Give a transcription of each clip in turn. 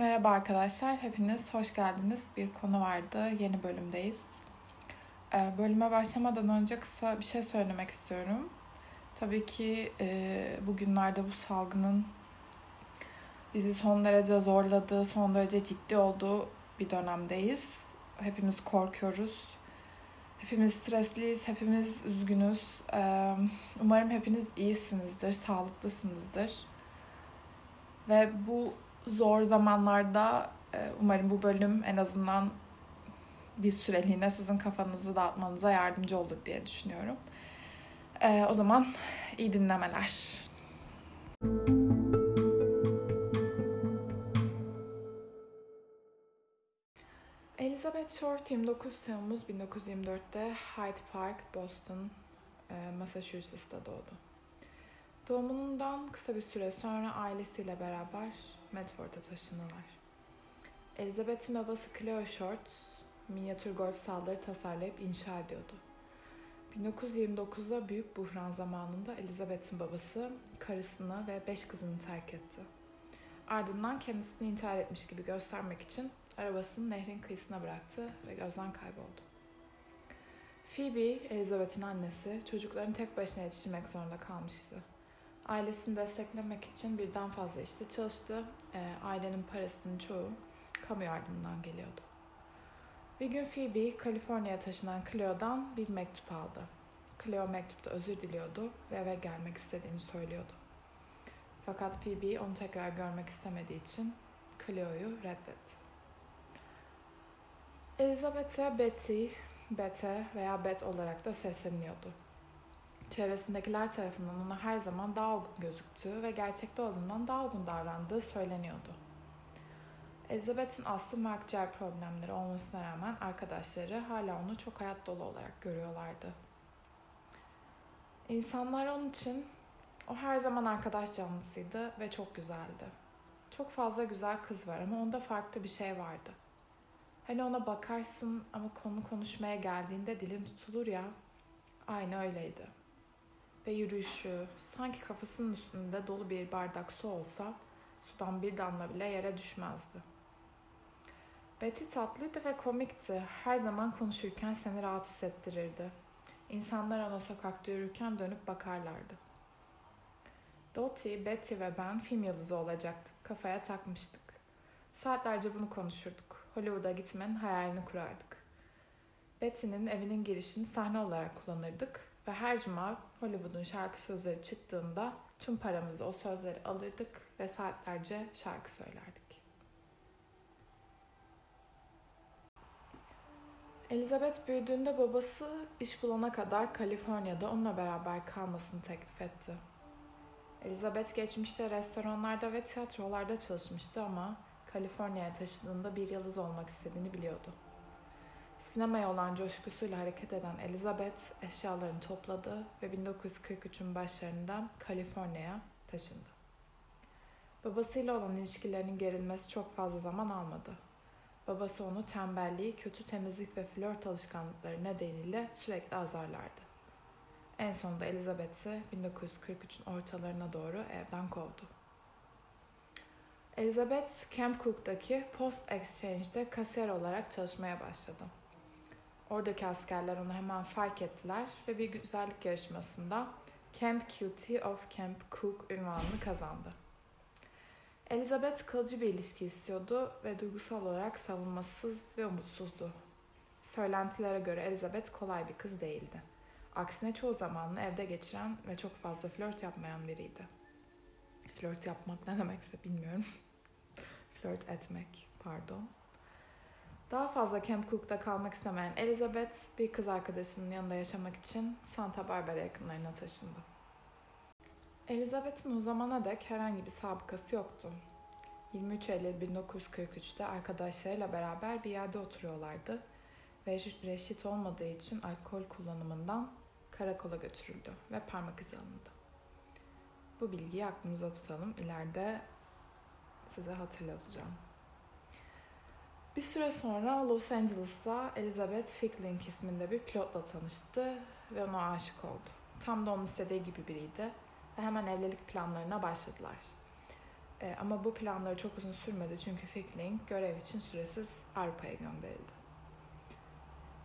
Merhaba arkadaşlar, hepiniz hoş geldiniz. Bir konu vardı, yeni bölümdeyiz. Ee, bölüme başlamadan önce kısa bir şey söylemek istiyorum. Tabii ki e, bugünlerde bu salgının bizi son derece zorladığı, son derece ciddi olduğu bir dönemdeyiz. Hepimiz korkuyoruz. Hepimiz stresliyiz, hepimiz üzgünüz. Ee, umarım hepiniz iyisinizdir, sağlıklısınızdır. Ve bu zor zamanlarda e, umarım bu bölüm en azından bir süreliğine sizin kafanızı dağıtmanıza yardımcı olur diye düşünüyorum. E, o zaman iyi dinlemeler. Elizabeth Short 29 Temmuz 1924'te Hyde Park, Boston, e, Massachusetts'ta doğdu. Doğumundan kısa bir süre sonra ailesiyle beraber Medford'a taşınırlar. Elizabeth'in babası Cleo Short, minyatür golf sahaları tasarlayıp inşa ediyordu. 1929'da büyük buhran zamanında Elizabeth'in babası karısını ve beş kızını terk etti. Ardından kendisini intihar etmiş gibi göstermek için arabasını nehrin kıyısına bıraktı ve gözden kayboldu. Phoebe, Elizabeth'in annesi, çocuklarını tek başına yetiştirmek zorunda kalmıştı. Ailesini desteklemek için birden fazla işte çalıştı. E, ailenin parasının çoğu kamu yardımından geliyordu. Bir gün Phoebe, Kaliforniya'ya taşınan Cleo'dan bir mektup aldı. Cleo mektupta özür diliyordu ve eve gelmek istediğini söylüyordu. Fakat Phoebe onu tekrar görmek istemediği için Cleo'yu reddetti. Elizabeth'e Betty, Bete veya Bet olarak da sesleniyordu çevresindekiler tarafından ona her zaman daha olgun gözüktüğü ve gerçekte olduğundan daha olgun davrandığı söyleniyordu. Elizabeth'in astım ve akciğer problemleri olmasına rağmen arkadaşları hala onu çok hayat dolu olarak görüyorlardı. İnsanlar onun için o her zaman arkadaş canlısıydı ve çok güzeldi. Çok fazla güzel kız var ama onda farklı bir şey vardı. Hani ona bakarsın ama konu konuşmaya geldiğinde dilin tutulur ya. Aynı öyleydi ve yürüyüşü sanki kafasının üstünde dolu bir bardak su olsa sudan bir damla bile yere düşmezdi. Betty tatlıydı ve komikti. Her zaman konuşurken seni rahat hissettirirdi. İnsanlar ona sokakta yürürken dönüp bakarlardı. Dottie, Betty ve ben film yıldızı olacaktık. Kafaya takmıştık. Saatlerce bunu konuşurduk. Hollywood'a gitmenin hayalini kurardık. Betty'nin evinin girişini sahne olarak kullanırdık ve her cuma Hollywood'un şarkı sözleri çıktığında tüm paramızı o sözleri alırdık ve saatlerce şarkı söylerdik. Elizabeth büyüdüğünde babası iş bulana kadar Kaliforniya'da onunla beraber kalmasını teklif etti. Elizabeth geçmişte restoranlarda ve tiyatrolarda çalışmıştı ama Kaliforniya'ya taşındığında bir yıldız olmak istediğini biliyordu. Sinemaya olan coşkusuyla hareket eden Elizabeth eşyalarını topladı ve 1943'ün başlarında Kaliforniya'ya taşındı. Babasıyla olan ilişkilerinin gerilmesi çok fazla zaman almadı. Babası onu tembelliği, kötü temizlik ve flört alışkanlıkları nedeniyle sürekli azarlardı. En sonunda Elizabeth'i 1943'ün ortalarına doğru evden kovdu. Elizabeth Camp Cook'taki Post Exchange'de kasiyer olarak çalışmaya başladı. Oradaki askerler onu hemen fark ettiler ve bir güzellik yarışmasında Camp Cutie of Camp Cook ünvanını kazandı. Elizabeth kalıcı bir ilişki istiyordu ve duygusal olarak savunmasız ve umutsuzdu. Söylentilere göre Elizabeth kolay bir kız değildi. Aksine çoğu zamanını evde geçiren ve çok fazla flört yapmayan biriydi. Flört yapmak ne demekse bilmiyorum. flört etmek, pardon. Daha fazla Camp Cook'ta kalmak istemeyen Elizabeth bir kız arkadaşının yanında yaşamak için Santa Barbara yakınlarına taşındı. Elizabeth'in o zamana dek herhangi bir sabıkası yoktu. 23 Eylül 1943'te arkadaşlarıyla beraber bir yerde oturuyorlardı ve reşit olmadığı için alkol kullanımından karakola götürüldü ve parmak izi alındı. Bu bilgiyi aklımıza tutalım. İleride size hatırlatacağım. Bir süre sonra Los Angeles'ta Elizabeth Ficklink isminde bir pilotla tanıştı ve ona aşık oldu. Tam da onun istediği gibi biriydi ve hemen evlilik planlarına başladılar. E, ama bu planları çok uzun sürmedi çünkü Fickling görev için süresiz Avrupa'ya gönderildi.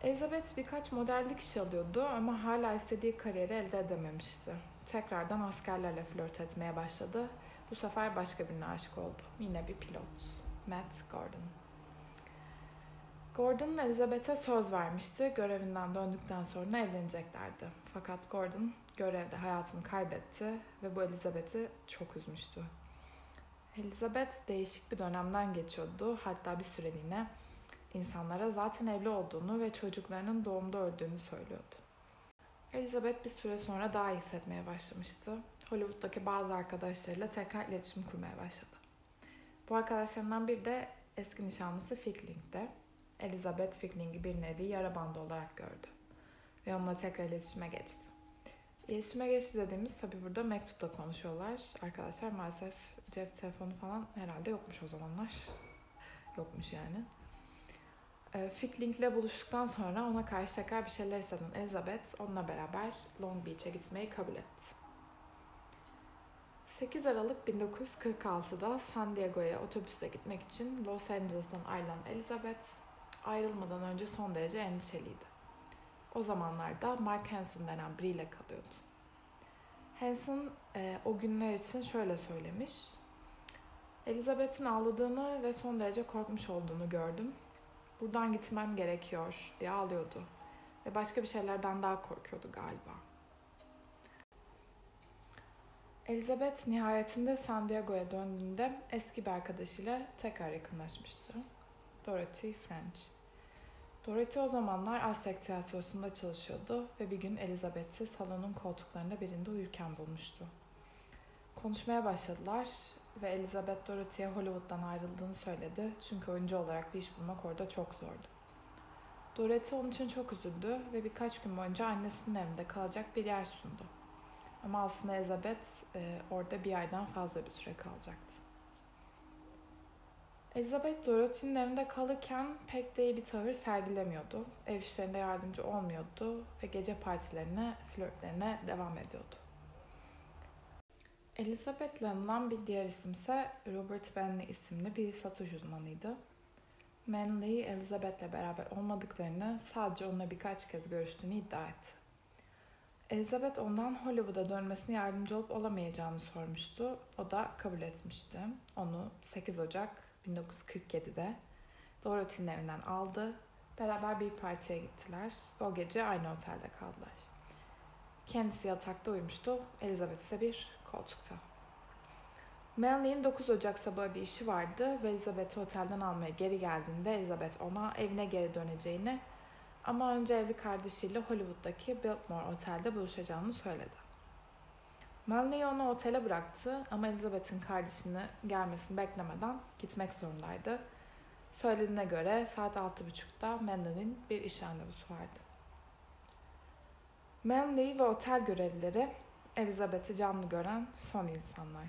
Elizabeth birkaç modellik iş alıyordu ama hala istediği kariyeri elde edememişti. Tekrardan askerlerle flört etmeye başladı. Bu sefer başka birine aşık oldu. Yine bir pilot. Matt Gordon. Gordon Elizabeth'e söz vermişti. Görevinden döndükten sonra evleneceklerdi. Fakat Gordon görevde hayatını kaybetti ve bu Elizabeth'i çok üzmüştü. Elizabeth değişik bir dönemden geçiyordu. Hatta bir süreliğine insanlara zaten evli olduğunu ve çocuklarının doğumda öldüğünü söylüyordu. Elizabeth bir süre sonra daha iyi hissetmeye başlamıştı. Hollywood'daki bazı arkadaşlarıyla tekrar iletişim kurmaya başladı. Bu arkadaşlarından biri de eski nişanlısı Fickling'de. Elizabeth Fickling'i bir nevi yara bandı olarak gördü. Ve onunla tekrar iletişime geçti. İletişime geçti dediğimiz tabii burada mektupla konuşuyorlar. Arkadaşlar maalesef cep telefonu falan herhalde yokmuş o zamanlar. Yokmuş yani. E, Fickling'le buluştuktan sonra ona karşı tekrar bir şeyler hisseden Elizabeth onunla beraber Long Beach'e gitmeyi kabul etti. 8 Aralık 1946'da San Diego'ya otobüste gitmek için Los Angeles'tan ayrılan Elizabeth ayrılmadan önce son derece endişeliydi. O zamanlarda Mark Hansen denen biriyle kalıyordu. Hansen e, o günler için şöyle söylemiş. Elizabeth'in ağladığını ve son derece korkmuş olduğunu gördüm. Buradan gitmem gerekiyor diye ağlıyordu. Ve başka bir şeylerden daha korkuyordu galiba. Elizabeth nihayetinde San Diego'ya döndüğünde eski bir arkadaşıyla tekrar yakınlaşmıştı. Dorothy French. Dorothy o zamanlar Aztek tiyatrosunda çalışıyordu ve bir gün Elizabeth'i salonun koltuklarında birinde uyurken bulmuştu. Konuşmaya başladılar ve Elizabeth Dorothy'ye Hollywood'dan ayrıldığını söyledi çünkü oyuncu olarak bir iş bulmak orada çok zordu. Dorothy onun için çok üzüldü ve birkaç gün boyunca annesinin evinde kalacak bir yer sundu. Ama aslında Elizabeth e, orada bir aydan fazla bir süre kalacaktı. Elizabeth Dorothy'nin evinde kalırken pek de iyi bir tavır sergilemiyordu. Ev işlerinde yardımcı olmuyordu ve gece partilerine, flörtlerine devam ediyordu. Elizabeth'le anılan bir diğer isimse Robert Bentley isimli bir satış uzmanıydı. Manley, Elizabeth'le beraber olmadıklarını sadece onunla birkaç kez görüştüğünü iddia etti. Elizabeth ondan Hollywood'a dönmesine yardımcı olup olamayacağını sormuştu. O da kabul etmişti. Onu 8 Ocak 1947'de Dorothy'nin evinden aldı. Beraber bir partiye gittiler. O gece aynı otelde kaldılar. Kendisi yatakta uyumuştu. Elizabeth ise bir koltukta. Manley'in 9 Ocak sabahı bir işi vardı ve Elizabeth'i otelden almaya geri geldiğinde Elizabeth ona evine geri döneceğini ama önce evli kardeşiyle Hollywood'daki Biltmore Otel'de buluşacağını söyledi. Manley onu otele bıraktı ama Elizabeth'in kardeşini gelmesini beklemeden gitmek zorundaydı. Söylediğine göre saat 6.30'da Manley'nin bir iş randevusu vardı. Manley ve otel görevlileri Elizabeth'i canlı gören son insanlar.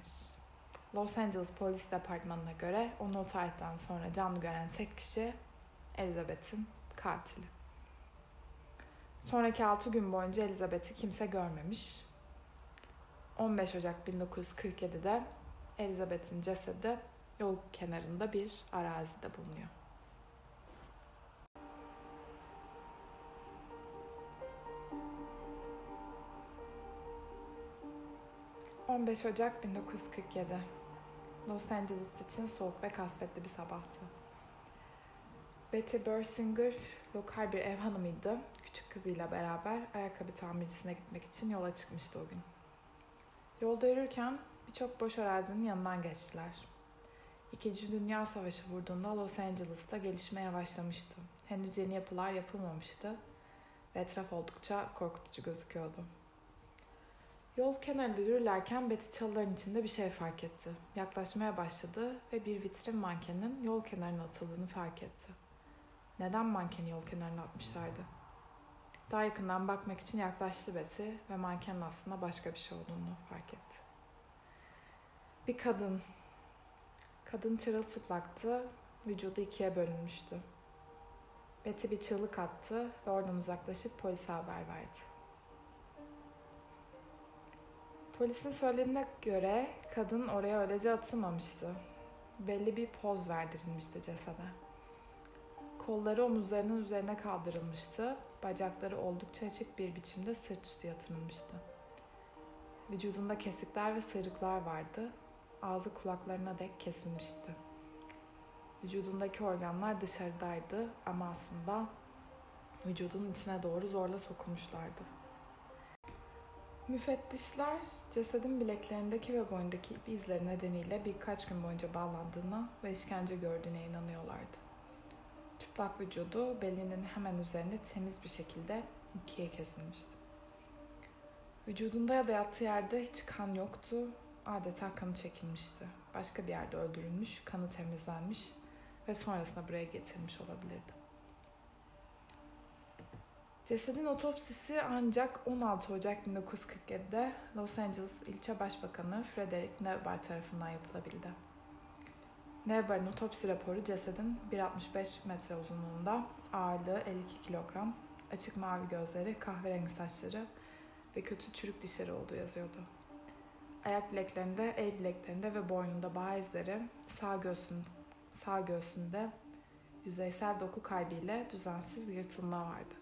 Los Angeles Polis Departmanı'na göre onu o tarihten sonra canlı gören tek kişi Elizabeth'in katili. Sonraki 6 gün boyunca Elizabeth'i kimse görmemiş. 15 Ocak 1947'de Elizabeth'in cesedi yol kenarında bir arazide bulunuyor. 15 Ocak 1947. Los Angeles için soğuk ve kasvetli bir sabahtı. Betty Bersinger lokal bir ev hanımıydı. Küçük kızıyla beraber ayakkabı tamircisine gitmek için yola çıkmıştı o gün. Yolda yürürken birçok boş arazinin yanından geçtiler. İkinci Dünya Savaşı vurduğunda Los Angeles'ta gelişme yavaşlamıştı. Henüz yeni yapılar yapılmamıştı ve etraf oldukça korkutucu gözüküyordu. Yol kenarında yürürlerken Betty çalıların içinde bir şey fark etti. Yaklaşmaya başladı ve bir vitrin mankenin yol kenarına atıldığını fark etti. Neden mankeni yol kenarına atmışlardı? Daha yakından bakmak için yaklaştı Betty ve mankenin aslında başka bir şey olduğunu fark etti. Bir kadın. Kadın çırılçıplaktı, vücudu ikiye bölünmüştü. Betty bir çığlık attı ve oradan uzaklaşıp polise haber verdi. Polisin söylediğine göre kadın oraya öylece atılmamıştı. Belli bir poz verdirilmişti cesede. Kolları omuzlarının üzerine kaldırılmıştı. Bacakları oldukça açık bir biçimde sırt üstü yatırılmıştı. Vücudunda kesikler ve sıyrıklar vardı. Ağzı kulaklarına dek kesilmişti. Vücudundaki organlar dışarıdaydı ama aslında vücudunun içine doğru zorla sokulmuşlardı. Müfettişler cesedin bileklerindeki ve boyundaki ip izleri nedeniyle birkaç gün boyunca bağlandığına ve işkence gördüğüne inanıyorlardı. Çıplak vücudu belinin hemen üzerinde temiz bir şekilde ikiye kesilmişti. Vücudunda ya da yattığı yerde hiç kan yoktu. Adeta kanı çekilmişti. Başka bir yerde öldürülmüş, kanı temizlenmiş ve sonrasında buraya getirilmiş olabilirdi. Cesedin otopsisi ancak 16 Ocak 1947'de Los Angeles ilçe başbakanı Frederick Nevbar tarafından yapılabildi. Nevbar'ın otopsi raporu cesedin 1.65 metre uzunluğunda, ağırlığı 52 kilogram, açık mavi gözleri, kahverengi saçları ve kötü çürük dişleri olduğu yazıyordu. Ayak bileklerinde, el bileklerinde ve boynunda bağ izleri, sağ göğsün, sağ göğsünde yüzeysel doku kaybıyla düzensiz yırtılma vardı.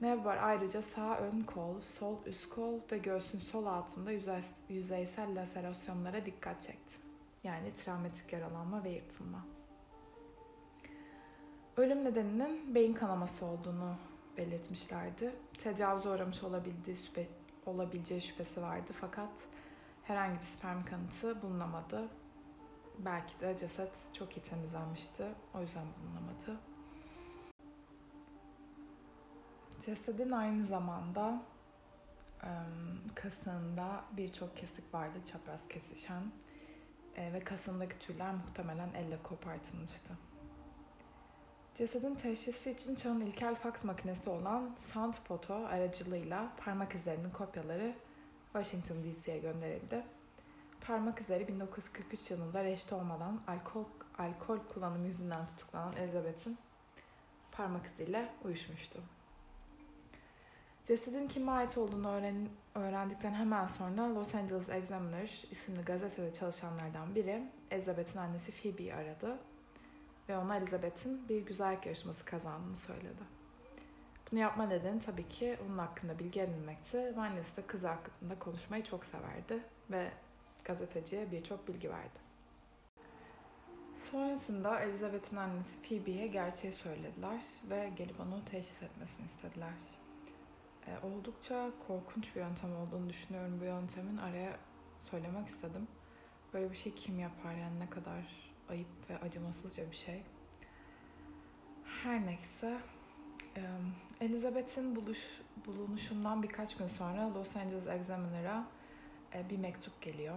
Nevbar ayrıca sağ ön kol, sol üst kol ve göğsün sol altında yüzey, yüzeysel laserasyonlara dikkat çekti. Yani travmatik yaralanma ve yırtılma. Ölüm nedeninin beyin kanaması olduğunu belirtmişlerdi. Tecavüze uğramış olabildiği şüphe, olabileceği şüphesi vardı fakat herhangi bir sperm kanıtı bulunamadı. Belki de ceset çok iyi temizlenmişti. O yüzden bulunamadı. Cesedin aynı zamanda kasığında birçok kesik vardı çapraz kesişen ve kasındaki tüyler muhtemelen elle kopartılmıştı. Cesedin teşhisi için çağın ilkel faks makinesi olan Sound Photo aracılığıyla parmak izlerinin kopyaları Washington DC'ye gönderildi. Parmak izleri 1943 yılında reşte olmadan alkol, alkol kullanımı yüzünden tutuklanan Elizabeth'in parmak iziyle uyuşmuştu. Cesedin kime ait olduğunu öğren öğrendikten hemen sonra Los Angeles Examiner isimli gazetede çalışanlardan biri Elizabeth'in annesi Phoebe'yi aradı ve ona Elizabeth'in bir güzellik yarışması kazandığını söyledi. Bunu yapma nedeni tabii ki onun hakkında bilgi edinmekti ve annesi de kız hakkında konuşmayı çok severdi ve gazeteciye birçok bilgi verdi. Sonrasında Elizabeth'in annesi Phoebe'ye gerçeği söylediler ve gelip onu teşhis etmesini istediler. E, oldukça korkunç bir yöntem olduğunu düşünüyorum bu yöntemin. Araya söylemek istedim. Böyle bir şey kim yapar yani ne kadar ayıp ve acımasızca bir şey. Her neyse. E, Elizabeth'in buluş, bulunuşundan birkaç gün sonra Los Angeles Examiner'a e, bir mektup geliyor.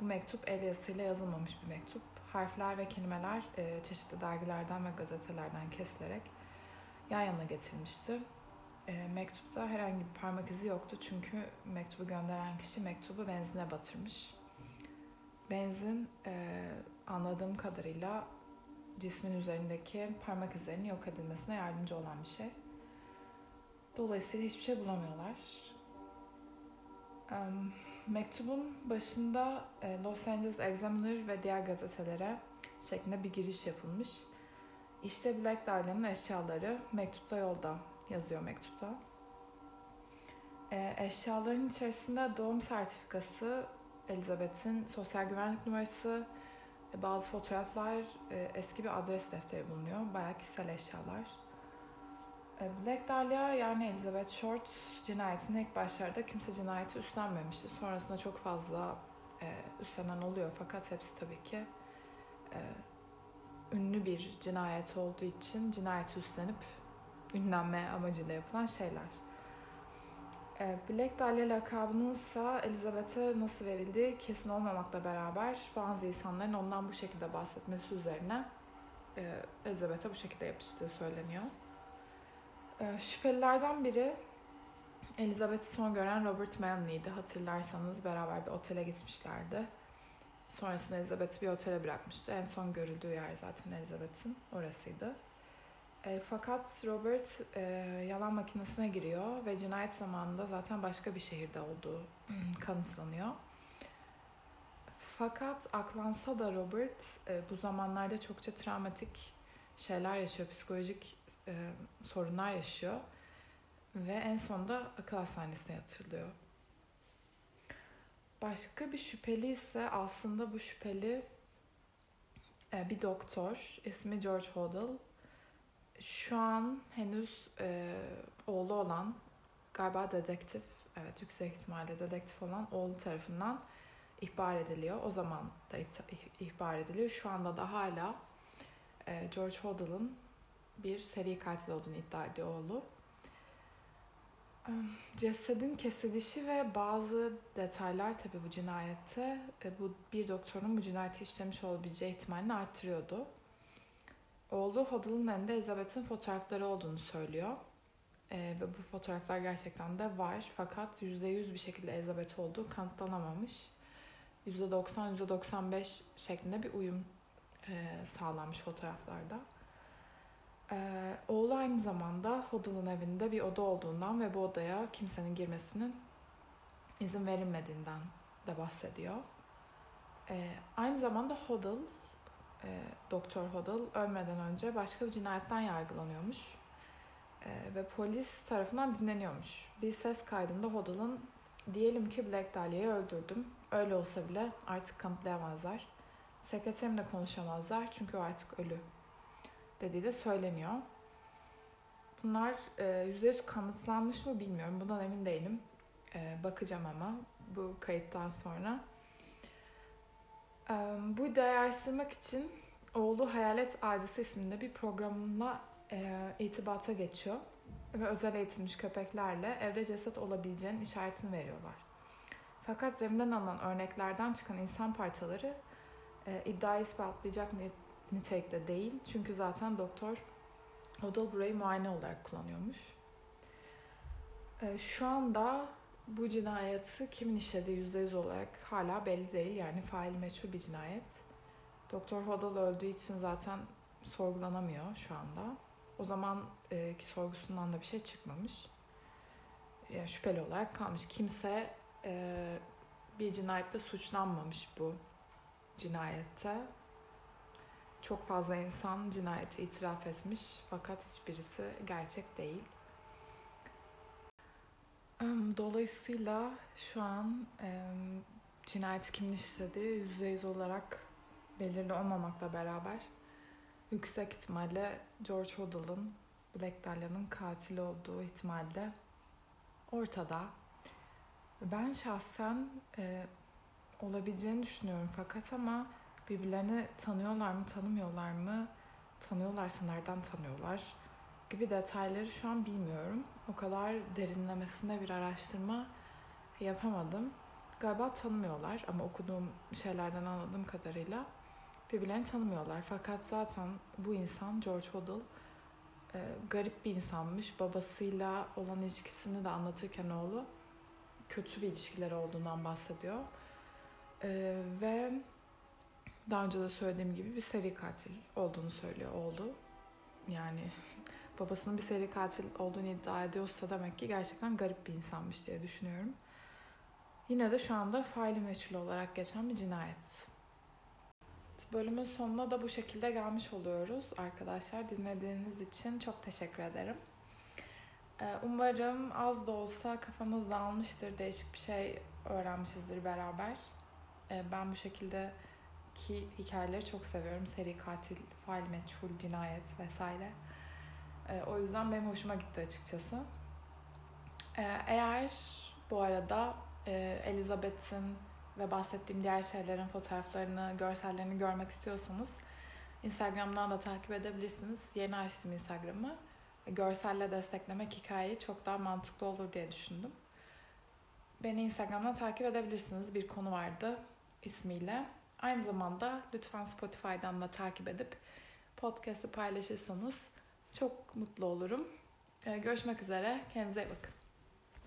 Bu mektup el yazısıyla yazılmamış bir mektup. Harfler ve kelimeler e, çeşitli dergilerden ve gazetelerden kesilerek yan yana getirilmişti e, mektupta herhangi bir parmak izi yoktu çünkü mektubu gönderen kişi mektubu benzine batırmış. Benzin e, anladığım kadarıyla cismin üzerindeki parmak izlerinin yok edilmesine yardımcı olan bir şey. Dolayısıyla hiçbir şey bulamıyorlar. Um, mektubun başında e, Los Angeles Examiner ve diğer gazetelere şeklinde bir giriş yapılmış. İşte Black Dahlia'nın eşyaları mektupta yolda yazıyor mektupta. E, eşyaların içerisinde doğum sertifikası, Elizabeth'in sosyal güvenlik numarası, e, bazı fotoğraflar, e, eski bir adres defteri bulunuyor. Bayağı kişisel eşyalar. E, Black Dahlia yani Elizabeth Short cinayetinin ilk başlarda kimse cinayeti üstlenmemişti. Sonrasında çok fazla e, üstlenen oluyor fakat hepsi tabii ki e, ünlü bir cinayet olduğu için cinayeti üstlenip ünlenme amacıyla yapılan şeyler. Ee, Black Dahlia lakabının ise Elizabeth'e nasıl verildiği kesin olmamakla beraber bazı insanların ondan bu şekilde bahsetmesi üzerine e, Elizabeth'e bu şekilde yapıştığı söyleniyor. Ee, şüphelilerden biri Elizabeth'i son gören Robert Manley'di. Hatırlarsanız beraber bir otele gitmişlerdi. Sonrasında Elizabeth'i bir otele bırakmıştı. En son görüldüğü yer zaten Elizabeth'in orasıydı. E, fakat Robert e, yalan makinesine giriyor ve cinayet zamanında zaten başka bir şehirde olduğu kanıtlanıyor. Fakat aklansa da Robert e, bu zamanlarda çokça travmatik şeyler yaşıyor, psikolojik e, sorunlar yaşıyor ve en sonunda akıl hastanesine yatırılıyor. Başka bir şüpheli ise aslında bu şüpheli e, bir doktor. ismi George Hodel. Şu an henüz e, oğlu olan galiba dedektif, evet yüksek ihtimalle dedektif olan oğlu tarafından ihbar ediliyor. O zaman da ihbar ediliyor. Şu anda da hala e, George Hodel'ın bir seri katil olduğunu iddia ediyor oğlu. Cesedin kesilişi ve bazı detaylar tabii bu cinayette e, bu bir doktorun bu cinayeti işlemiş olabileceği ihtimalini arttırıyordu. Oğlu Hoddle'ın elinde Elizabeth'in fotoğrafları olduğunu söylüyor. Ee, ve bu fotoğraflar gerçekten de var. Fakat %100 bir şekilde Elizabeth olduğu kanıtlanamamış. %90, %95 şeklinde bir uyum e, sağlanmış fotoğraflarda. Ee, oğlu aynı zamanda Hoddle'ın evinde bir oda olduğundan ve bu odaya kimsenin girmesinin izin verilmediğinden de bahsediyor. Ee, aynı zamanda Hoddle, e, Doktor Hoddle ölmeden önce başka bir cinayetten yargılanıyormuş. E, ve polis tarafından dinleniyormuş. Bir ses kaydında Hoddle'ın diyelim ki Black Dahlia'yı öldürdüm. Öyle olsa bile artık kanıtlayamazlar. Sekreterimle konuşamazlar çünkü o artık ölü dediği de söyleniyor. Bunlar e, %100 kanıtlanmış mı bilmiyorum. Bundan emin değilim. E, bakacağım ama bu kayıttan sonra. E, bu iddiayı araştırmak için oğlu Hayalet Avcısı isminde bir programla e, itibata geçiyor. Ve özel eğitilmiş köpeklerle evde ceset olabileceğinin işaretini veriyorlar. Fakat zeminden alınan örneklerden çıkan insan parçaları e, iddiayı ispatlayacak nitelikte değil. Çünkü zaten doktor Odal burayı muayene olarak kullanıyormuş. Ee, şu anda bu cinayeti kimin işlediği yüzde yüz olarak hala belli değil. Yani fail meçhul bir cinayet. Doktor Hodal öldüğü için zaten sorgulanamıyor şu anda. O zaman e, ki sorgusundan da bir şey çıkmamış. Yani şüpheli olarak kalmış. Kimse e, bir cinayette suçlanmamış bu cinayette. Çok fazla insan cinayeti itiraf etmiş fakat hiçbirisi gerçek değil. Dolayısıyla şu an cinayeti kimin işlediği yüzde yüz olarak belirli olmamakla beraber yüksek ihtimalle George Hoddle'ın Black Dahlia'nın katili olduğu ihtimalle ortada. Ben şahsen e, olabileceğini düşünüyorum fakat ama birbirlerini tanıyorlar mı, tanımıyorlar mı? Tanıyorlarsa nereden tanıyorlar? Gibi detayları şu an bilmiyorum. O kadar derinlemesine bir araştırma yapamadım. Galiba tanımıyorlar ama okuduğum şeylerden anladığım kadarıyla birbirlerini tanımıyorlar. Fakat zaten bu insan George Hoddle e, garip bir insanmış. Babasıyla olan ilişkisini de anlatırken oğlu kötü bir ilişkileri olduğundan bahsediyor. E, ve daha önce de söylediğim gibi bir seri katil olduğunu söylüyor oğlu. Yani babasının bir seri katil olduğunu iddia ediyorsa demek ki gerçekten garip bir insanmış diye düşünüyorum. Yine de şu anda faili meçhul olarak geçen bir cinayet. Bölümün sonuna da bu şekilde gelmiş oluyoruz arkadaşlar. Dinlediğiniz için çok teşekkür ederim. Ee, umarım az da olsa kafanız dağılmıştır, değişik bir şey öğrenmişizdir beraber. Ee, ben bu şekilde ki hikayeleri çok seviyorum. Seri katil, fail meçhul, cinayet vesaire. E, o yüzden benim hoşuma gitti açıkçası. E, eğer bu arada e, Elizabeth'in ve bahsettiğim diğer şeylerin fotoğraflarını, görsellerini görmek istiyorsanız Instagram'dan da takip edebilirsiniz. Yeni açtım Instagram'ı. Görselle desteklemek hikayeyi çok daha mantıklı olur diye düşündüm. Beni Instagram'dan takip edebilirsiniz. Bir konu vardı ismiyle. Aynı zamanda lütfen Spotify'dan da takip edip podcast'ı paylaşırsanız çok mutlu olurum. Ee, görüşmek üzere. Kendinize iyi bakın.